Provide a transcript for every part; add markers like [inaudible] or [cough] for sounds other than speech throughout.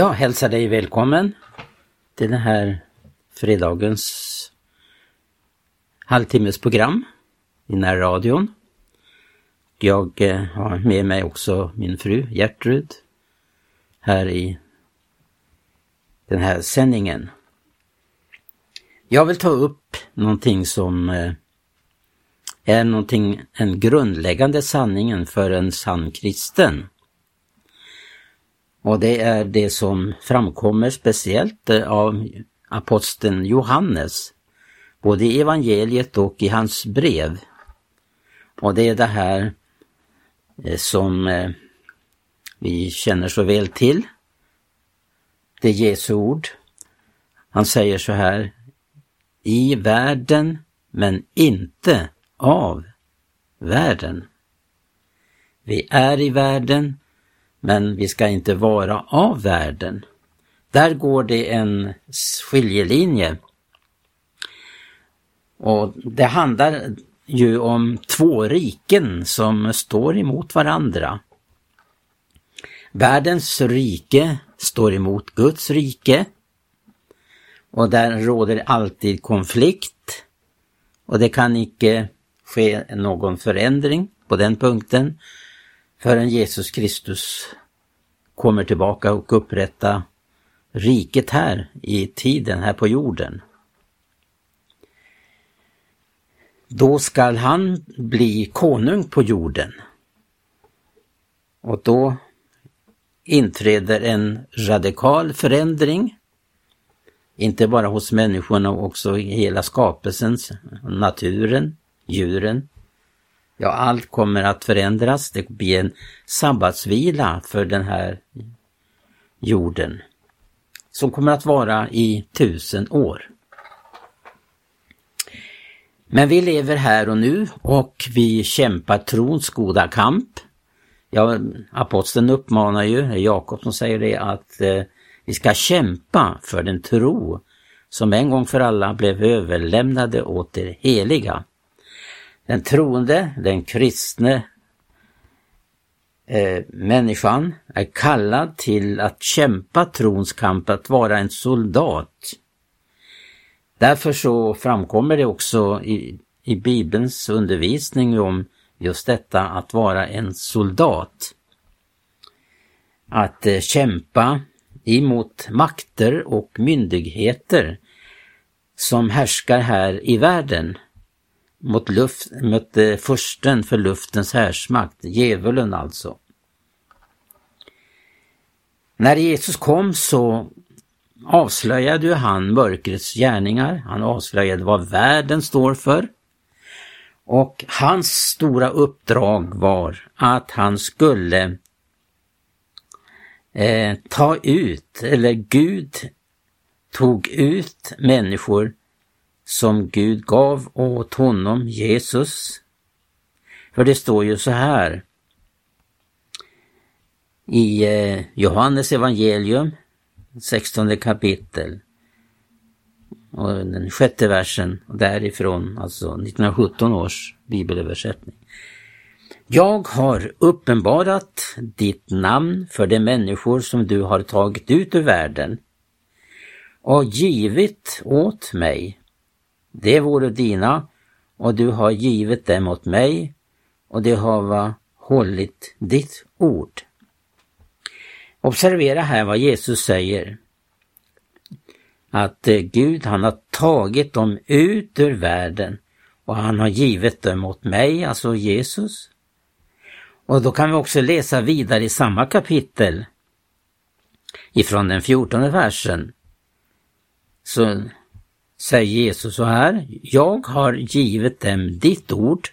Jag hälsar dig välkommen till den här fredagens halvtimmesprogram i närradion. Jag eh, har med mig också min fru Gertrud här i den här sändningen. Jag vill ta upp någonting som eh, är någonting, en grundläggande sanningen för en sann kristen. Och det är det som framkommer speciellt eh, av aposteln Johannes, både i evangeliet och i hans brev. Och det är det här eh, som eh, vi känner så väl till. Det är Jesu ord. Han säger så här, i världen men inte av världen. Vi är i världen men vi ska inte vara av världen. Där går det en skiljelinje. Och det handlar ju om två riken som står emot varandra. Världens rike står emot Guds rike och där råder alltid konflikt och det kan icke ske någon förändring på den punkten förrän Jesus Kristus kommer tillbaka och upprätta riket här i tiden, här på jorden. Då skall han bli konung på jorden. Och då inträder en radikal förändring. Inte bara hos människorna, också i hela skapelsen, naturen, djuren. Ja, allt kommer att förändras. Det blir en sabbatsvila för den här jorden. Som kommer att vara i tusen år. Men vi lever här och nu och vi kämpar trons goda kamp. Ja, aposteln uppmanar ju, Jakob som säger det, att eh, vi ska kämpa för den tro som en gång för alla blev överlämnade åt det heliga. Den troende, den kristne eh, människan är kallad till att kämpa trons kamp, att vara en soldat. Därför så framkommer det också i, i Bibelns undervisning om just detta att vara en soldat. Att eh, kämpa emot makter och myndigheter som härskar här i världen mot, luft, mot eh, försten för luftens härsmakt, djävulen alltså. När Jesus kom så avslöjade ju han mörkrets gärningar, han avslöjade vad världen står för. Och hans stora uppdrag var att han skulle eh, ta ut, eller Gud tog ut människor som Gud gav åt honom, Jesus. För det står ju så här i eh, Johannes evangelium, 16 kapitel och den sjätte versen och därifrån, alltså 1917 års bibelöversättning. Jag har uppenbarat ditt namn för de människor som du har tagit ut ur världen och givit åt mig det vore dina och du har givit dem åt mig och de hava hållit ditt ord. Observera här vad Jesus säger. Att eh, Gud han har tagit dem ut ur världen och han har givit dem åt mig, alltså Jesus. Och då kan vi också läsa vidare i samma kapitel ifrån den fjortonde versen. Så säger Jesus så här, jag har givit dem ditt ord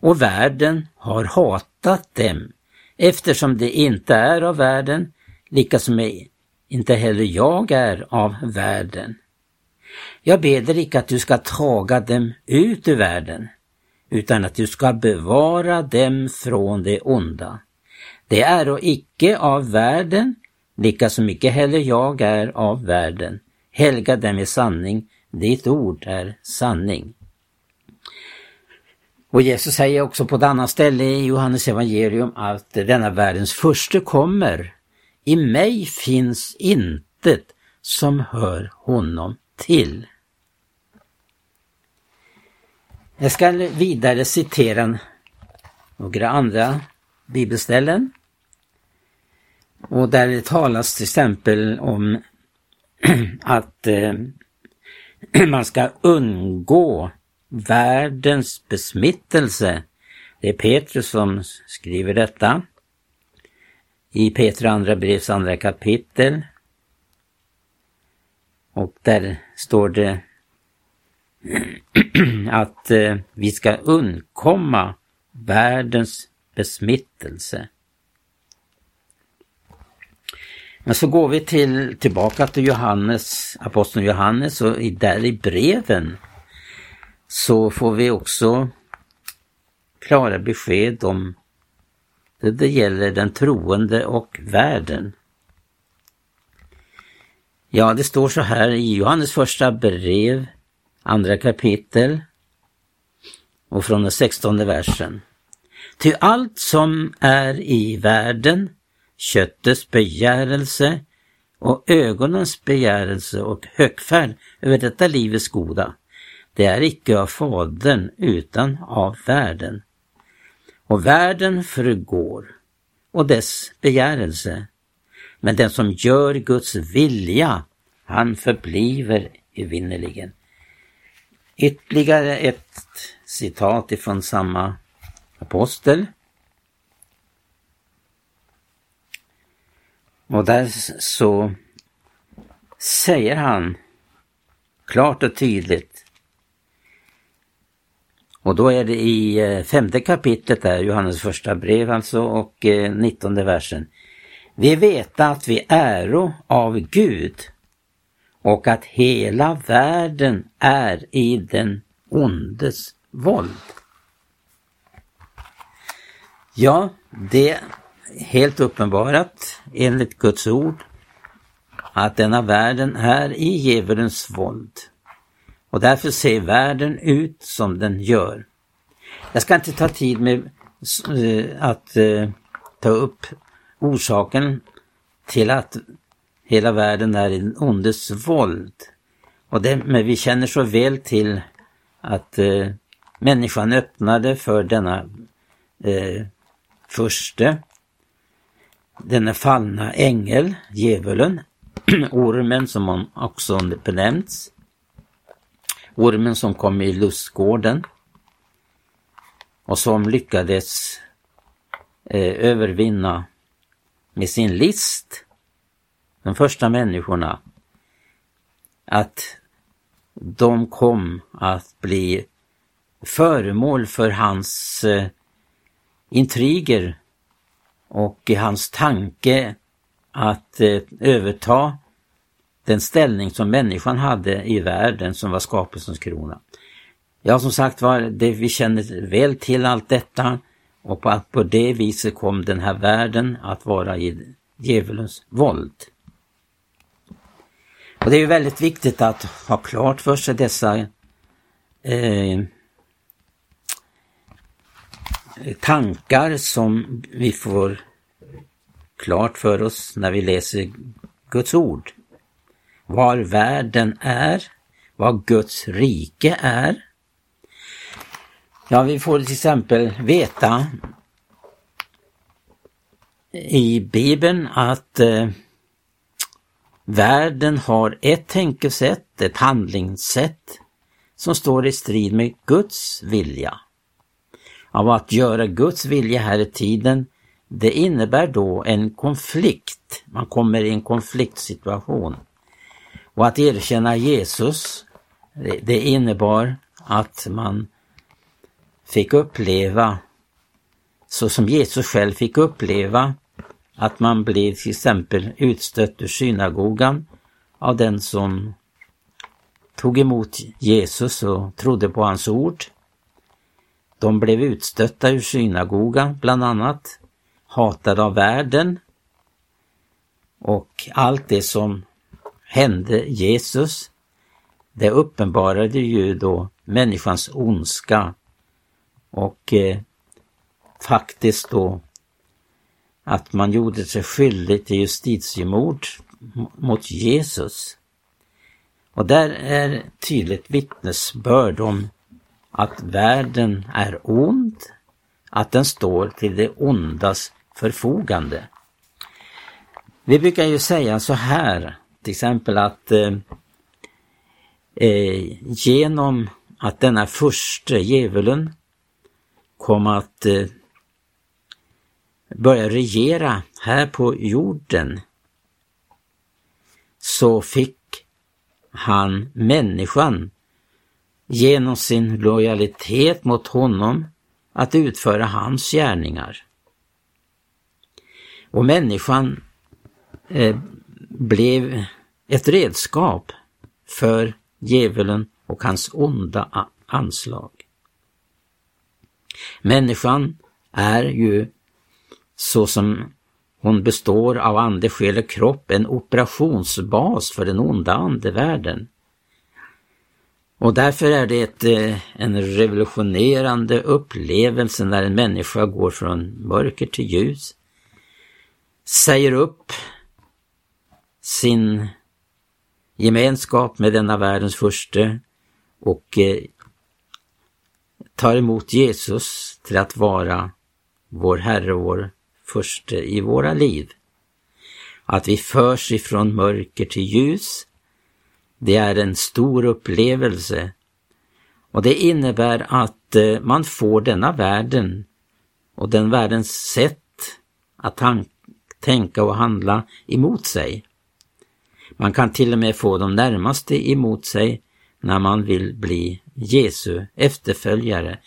och världen har hatat dem eftersom de inte är av världen, lika som inte heller jag är av världen. Jag ber dig icke att du ska taga dem ut ur världen, utan att du ska bevara dem från det onda. Det är och icke av världen, lika som icke heller jag är av världen. Helga dem i sanning, ditt ord är sanning. Och Jesus säger också på ett annat ställe i Johannes evangelium att denna världens första kommer i mig finns intet som hör honom till. Jag ska vidare citera några andra bibelställen. Och där det talas till exempel om [clears throat] att eh, [clears throat] man ska undgå världens besmittelse. Det är Petrus som skriver detta. I Petra andra brevs andra kapitel. Och där står det [clears throat] att eh, vi ska undkomma världens besmittelse. Men så går vi till, tillbaka till Johannes, aposteln Johannes och där i breven så får vi också klara besked om det, det gäller den troende och världen. Ja, det står så här i Johannes första brev, andra kapitel och från den sextonde versen. Ty allt som är i världen, köttets begärelse och ögonens begärelse och högfärd över detta livets goda, det är icke av Fadern utan av världen. Och världen förgår och dess begärelse, men den som gör Guds vilja, han förbliver evinnerligen. Ytterligare ett citat ifrån samma apostel. Och där så säger han klart och tydligt och då är det i eh, femte kapitlet där, Johannes första brev alltså, och eh, nittonde versen. Vi vet att vi äro av Gud och att hela världen är i den ondes våld. Ja, det helt uppenbarat enligt Guds ord att denna världen är i djävulens våld. Och därför ser världen ut som den gör. Jag ska inte ta tid med eh, att eh, ta upp orsaken till att hela världen är i den ondes våld. Och det, men vi känner så väl till att eh, människan öppnade för denna eh, förste, denna fallna ängel, djävulen, [clears throat] ormen som han också benämnts. Ormen som kom i lustgården och som lyckades eh, övervinna med sin list de första människorna att de kom att bli föremål för hans eh, intriger och hans tanke att eh, överta den ställning som människan hade i världen som var skapelsens krona. Ja, som sagt var, det, vi känner väl till allt detta och på, på det viset kom den här världen att vara i djävulens våld. Och det är väldigt viktigt att ha klart för sig dessa eh, tankar som vi får klart för oss när vi läser Guds ord var världen är, vad Guds rike är. Ja, vi får till exempel veta i Bibeln att eh, världen har ett tänkesätt, ett handlingssätt som står i strid med Guds vilja. Av att göra Guds vilja här i tiden, det innebär då en konflikt. Man kommer i en konfliktsituation. Och att erkänna Jesus, det innebar att man fick uppleva, så som Jesus själv fick uppleva, att man blev till exempel utstött ur synagogan av den som tog emot Jesus och trodde på hans ord. De blev utstötta ur synagogan bland annat, hatade av världen och allt det som hände Jesus, det uppenbarade ju då människans ondska och eh, faktiskt då att man gjorde sig skyldig till justitiemord mot Jesus. Och där är tydligt vittnesbörd om att världen är ond, att den står till det ondas förfogande. Vi brukar ju säga så här, till exempel att eh, eh genom att denna första djävulen kom att eh, börja regera här på jorden så fick han människan genom sin lojalitet mot honom att utföra hans gärningar. Och människan eh, blev ett redskap för djävulen och hans onda anslag. Människan är ju så som hon består av ande, själ och kropp, en operationsbas för den onda andevärlden. Och därför är det ett, eh, en revolutionerande upplevelse när en människa går från mörker till ljus, säger upp sin gemenskap med denna världens första och eh, tar emot Jesus till att vara vår Herre och vår första i våra liv. Att vi förs ifrån mörker till ljus, det är en stor upplevelse och det innebär att eh, man får denna världen och den världens sätt att tänka och handla emot sig. Man kan till och med få de närmaste emot sig när man vill bli Jesu efterföljare.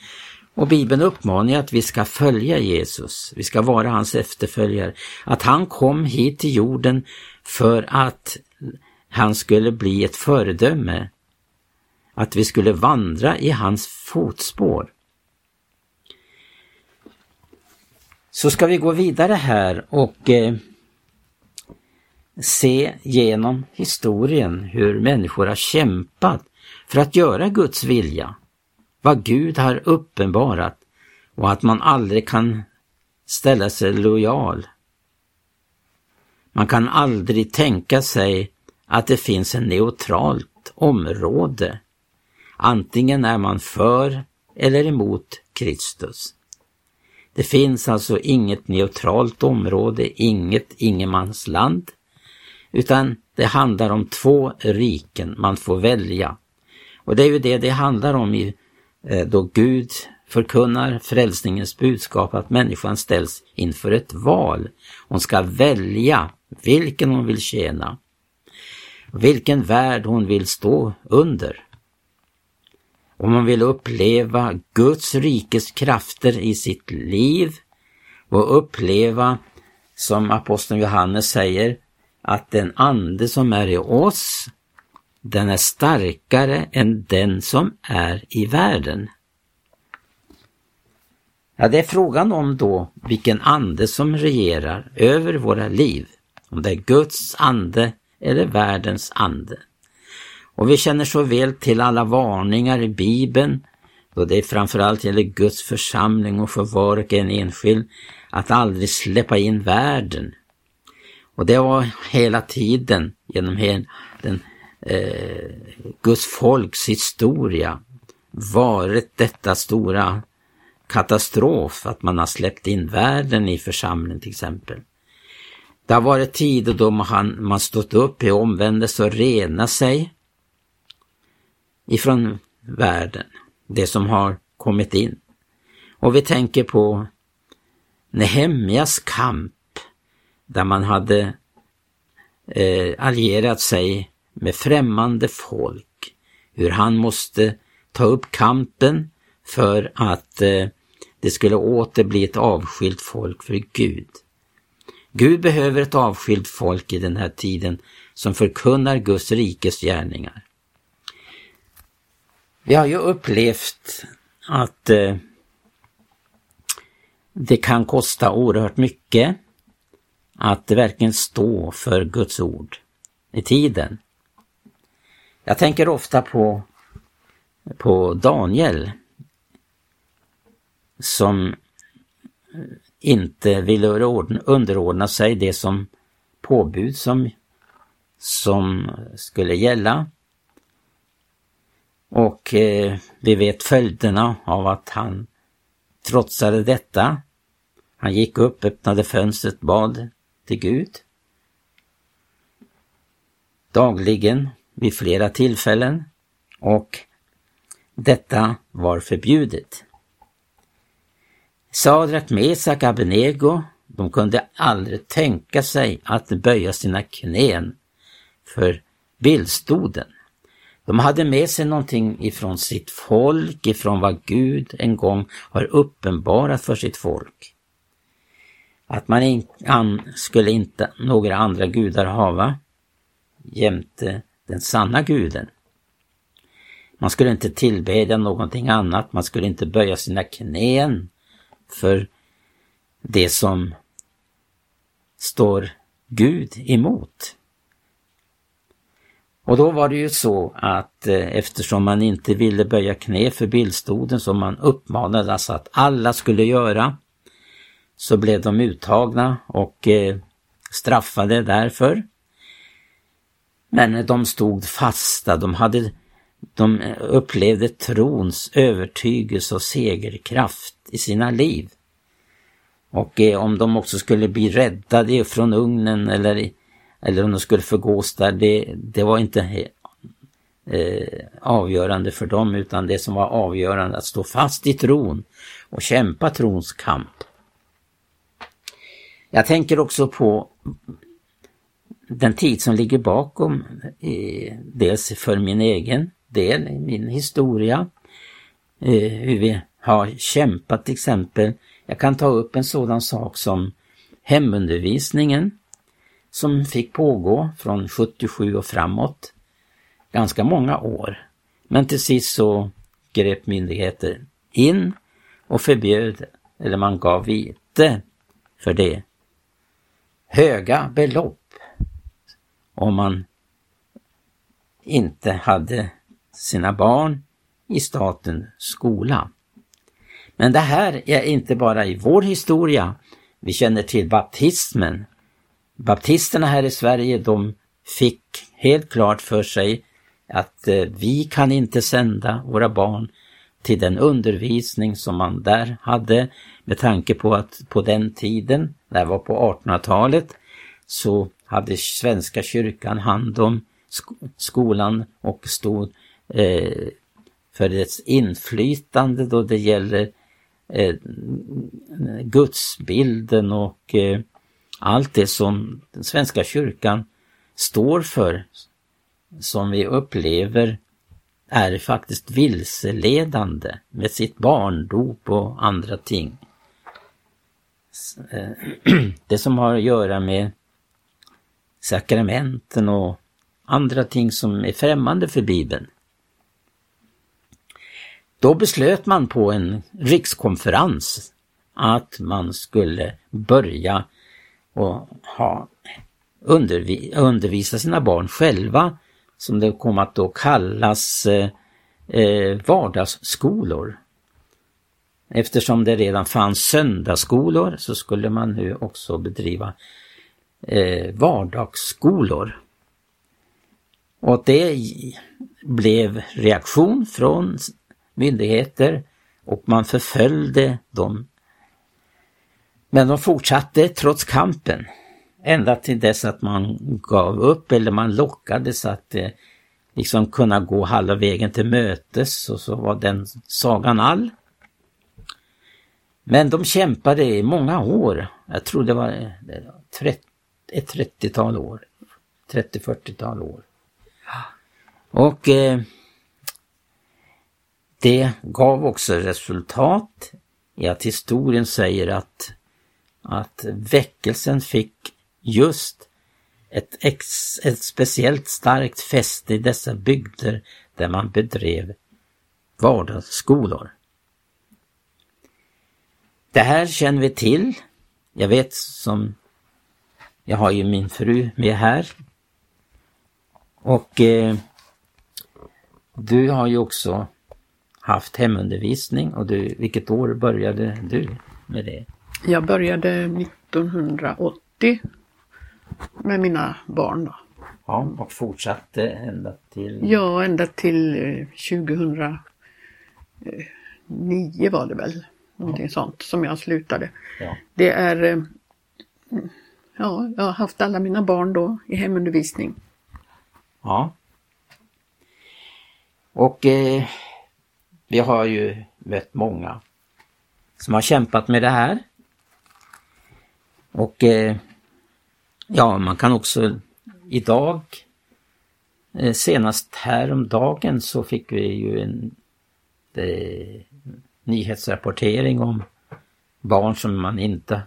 Och Bibeln uppmanar att vi ska följa Jesus, vi ska vara hans efterföljare. Att han kom hit till jorden för att han skulle bli ett föredöme. Att vi skulle vandra i hans fotspår. Så ska vi gå vidare här och eh, se genom historien hur människor har kämpat för att göra Guds vilja, vad Gud har uppenbarat och att man aldrig kan ställa sig lojal. Man kan aldrig tänka sig att det finns en neutralt område. Antingen är man för eller emot Kristus. Det finns alltså inget neutralt område, inget ingenmansland, utan det handlar om två riken man får välja. Och det är ju det det handlar om i, eh, då Gud förkunnar frälsningens budskap att människan ställs inför ett val. Hon ska välja vilken hon vill tjäna, vilken värld hon vill stå under. Om hon vill uppleva Guds rikes krafter i sitt liv och uppleva, som aposteln Johannes säger, att den ande som är i oss den är starkare än den som är i världen. Ja, det är frågan om då vilken ande som regerar över våra liv. Om det är Guds ande eller världens ande. Och vi känner så väl till alla varningar i Bibeln, då det framförallt gäller Guds församling och för var och en enskild, att aldrig släppa in världen. Och det var hela tiden genom hela den eh, Guds folks historia varit detta stora katastrof, att man har släppt in världen i församlingen till exempel. Det har varit tider då man, man stått upp i omvändelse och rena sig ifrån världen, det som har kommit in. Och vi tänker på Nehemjas kamp där man hade eh, allierat sig med främmande folk, hur han måste ta upp kampen för att eh, det skulle åter bli ett avskilt folk för Gud. Gud behöver ett avskilt folk i den här tiden som förkunnar Guds rikes gärningar. Vi har ju upplevt att eh, det kan kosta oerhört mycket att verkligen stå för Guds ord i tiden. Jag tänker ofta på, på Daniel som inte ville underordna sig det som påbud som, som skulle gälla. Och eh, vi vet följderna av att han trotsade detta. Han gick upp, öppnade fönstret, bad till Gud. Dagligen, vid flera tillfällen. Och detta var förbjudet. Sadrak, Mesak, Abednego, de kunde aldrig tänka sig att böja sina knän för bildstoden. De hade med sig någonting ifrån sitt folk, ifrån vad Gud en gång har uppenbarat för sitt folk. Att man in, an, skulle inte några andra gudar hava jämte den sanna guden. Man skulle inte tillbedja någonting annat, man skulle inte böja sina knän för det som står Gud emot. Och då var det ju så att eh, eftersom man inte ville böja knä för bildstoden som man uppmanades alltså att alla skulle göra, så blev de uttagna och eh, straffade därför. Men de stod fasta, de, hade, de upplevde trons övertygelse och segerkraft i sina liv. Och eh, om de också skulle bli räddade från ugnen eller, eller om de skulle förgås där, det, det var inte eh, eh, avgörande för dem utan det som var avgörande att stå fast i tron och kämpa trons kamp. Jag tänker också på den tid som ligger bakom, eh, dels för min egen del, i min historia, eh, hur vi har kämpat till exempel. Jag kan ta upp en sådan sak som hemundervisningen som fick pågå från 77 och framåt. Ganska många år. Men till sist så grep myndigheter in och förbjöd, eller man gav vite för det. Höga belopp om man inte hade sina barn i statens skola. Men det här är inte bara i vår historia. Vi känner till baptismen. Baptisterna här i Sverige de fick helt klart för sig att eh, vi kan inte sända våra barn till den undervisning som man där hade med tanke på att på den tiden, det var på 1800-talet, så hade Svenska kyrkan hand om skolan och stod eh, för dess inflytande då det gäller eh, gudsbilden och eh, allt det som den Svenska kyrkan står för, som vi upplever är faktiskt vilseledande med sitt barndop och andra ting. Eh, [clears throat] det som har att göra med sakramenten och andra ting som är främmande för Bibeln. Då beslöt man på en rikskonferens att man skulle börja och ha undervi undervisa sina barn själva, som det kom att då kallas eh, eh vardagsskolor. Eftersom det redan fanns söndagsskolor så skulle man nu också bedriva eh, vardagsskolor. Och det blev reaktion från myndigheter och man förföljde dem. Men de fortsatte trots kampen. Ända till dess att man gav upp eller man lockades att eh, liksom kunna gå halva vägen till mötes och så var den sagan all. Men de kämpade i många år. Jag tror det var 30, ett 30-tal år. 30-40-tal år. Och eh, det gav också resultat i att historien säger att, att väckelsen fick just ett, ex, ett speciellt starkt fäste i dessa bygder där man bedrev vardagsskolor. Det här känner vi till. Jag vet som jag har ju min fru med här. Och eh, du har ju också haft hemundervisning och du, vilket år började du med det? Jag började 1980 med mina barn. Då. Ja, och fortsatte ända till? Ja, ända till 2009 eh, var det väl. Någonting ja. sånt som jag slutade. Ja. Det är eh, Ja, jag har haft alla mina barn då i hemundervisning. Ja. Och eh, vi har ju mött många som har kämpat med det här. Och eh, ja, man kan också idag, eh, senast häromdagen så fick vi ju en eh, nyhetsrapportering om barn som man inte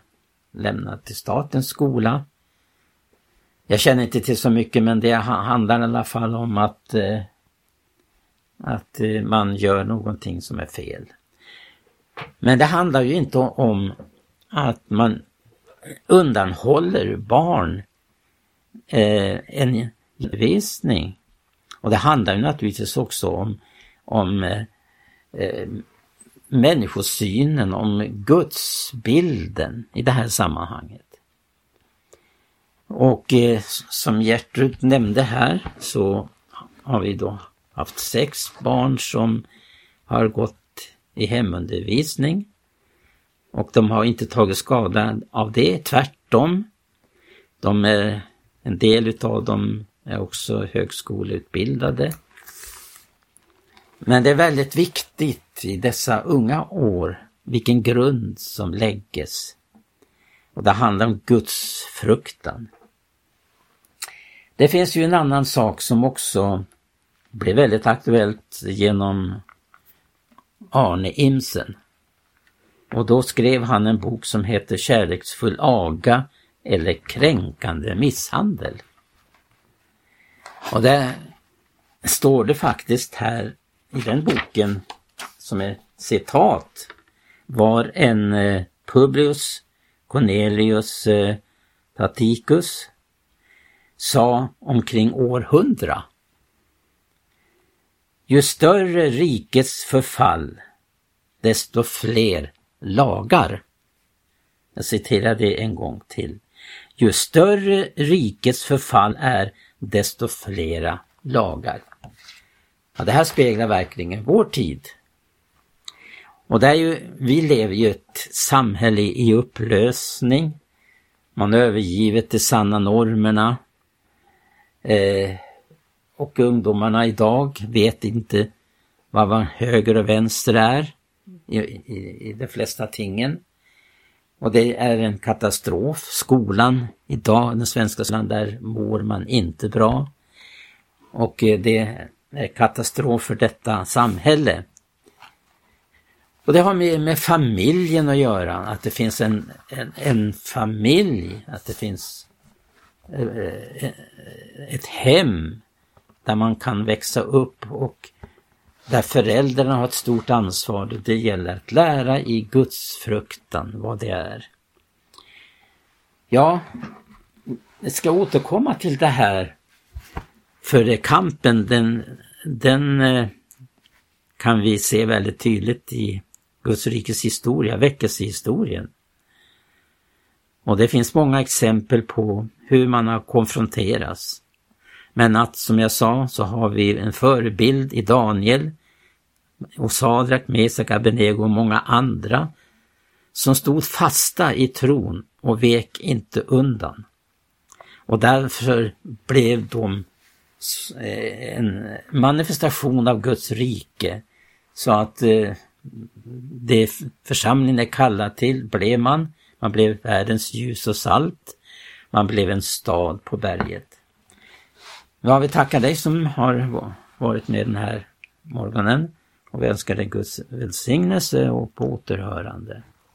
lämnat till statens skola. Jag känner inte till så mycket men det handlar i alla fall om att, eh, att eh, man gör någonting som är fel. Men det handlar ju inte om att man undanhåller barn eh, en visning. Och det handlar ju naturligtvis också om, om eh, eh människosynen, om gudsbilden i det här sammanhanget. Och eh, som Gertrud nämnde här så har vi då haft sex barn som har gått i hemundervisning. Och de har inte tagit skada av det, tvärtom. De är, en del utav dem är också högskoleutbildade. Men det är väldigt viktigt i dessa unga år vilken grund som lägges. Och det handlar om Guds fruktan. Det finns ju en annan sak som också blev väldigt aktuellt genom Arne Imsen. Och då skrev han en bok som heter Kärleksfull aga eller kränkande misshandel. Och där står det faktiskt här i den boken, som är citat, var en eh, Publius Cornelius eh, Taticus sa omkring år 100. Ju större rikets förfall, desto fler lagar. Jag citerar det en gång till. Ju större rikets förfall är, desto flera lagar. Ja, det här speglar verkligen vår tid. Och det är ju, vi lever ju ett samhälle i upplösning. Man har övergivit de sanna normerna. Eh, och ungdomarna idag vet inte vad höger och vänster är i, i, i de flesta tingen. Och det är en katastrof. Skolan idag, den svenska skolan, där mår man inte bra. Och eh, det är katastrof för detta samhälle. Och det har med, med familjen att göra, att det finns en, en, en familj, att det finns eh, eh, ett hem där man kan växa upp och där föräldrarna har ett stort ansvar. Det gäller att lära i Guds fruktan vad det är. Ja, jag ska återkomma till det här för kampen den, den eh, kan vi se väldigt tydligt i Guds rikes historia, väckelsehistorien. Och det finns många exempel på hur man har konfronterats. Men att, som jag sa, så har vi en förebild i Daniel och Sadrak, Mesak, Abenego och många andra som stod fasta i tron och vek inte undan. Och därför blev de eh, en manifestation av Guds rike. Så att eh, det församlingen är kallad till blev man. Man blev världens ljus och salt. Man blev en stad på berget. Ja, vi tackar dig som har varit med den här morgonen och vi önskar dig Guds välsignelse och på återhörande.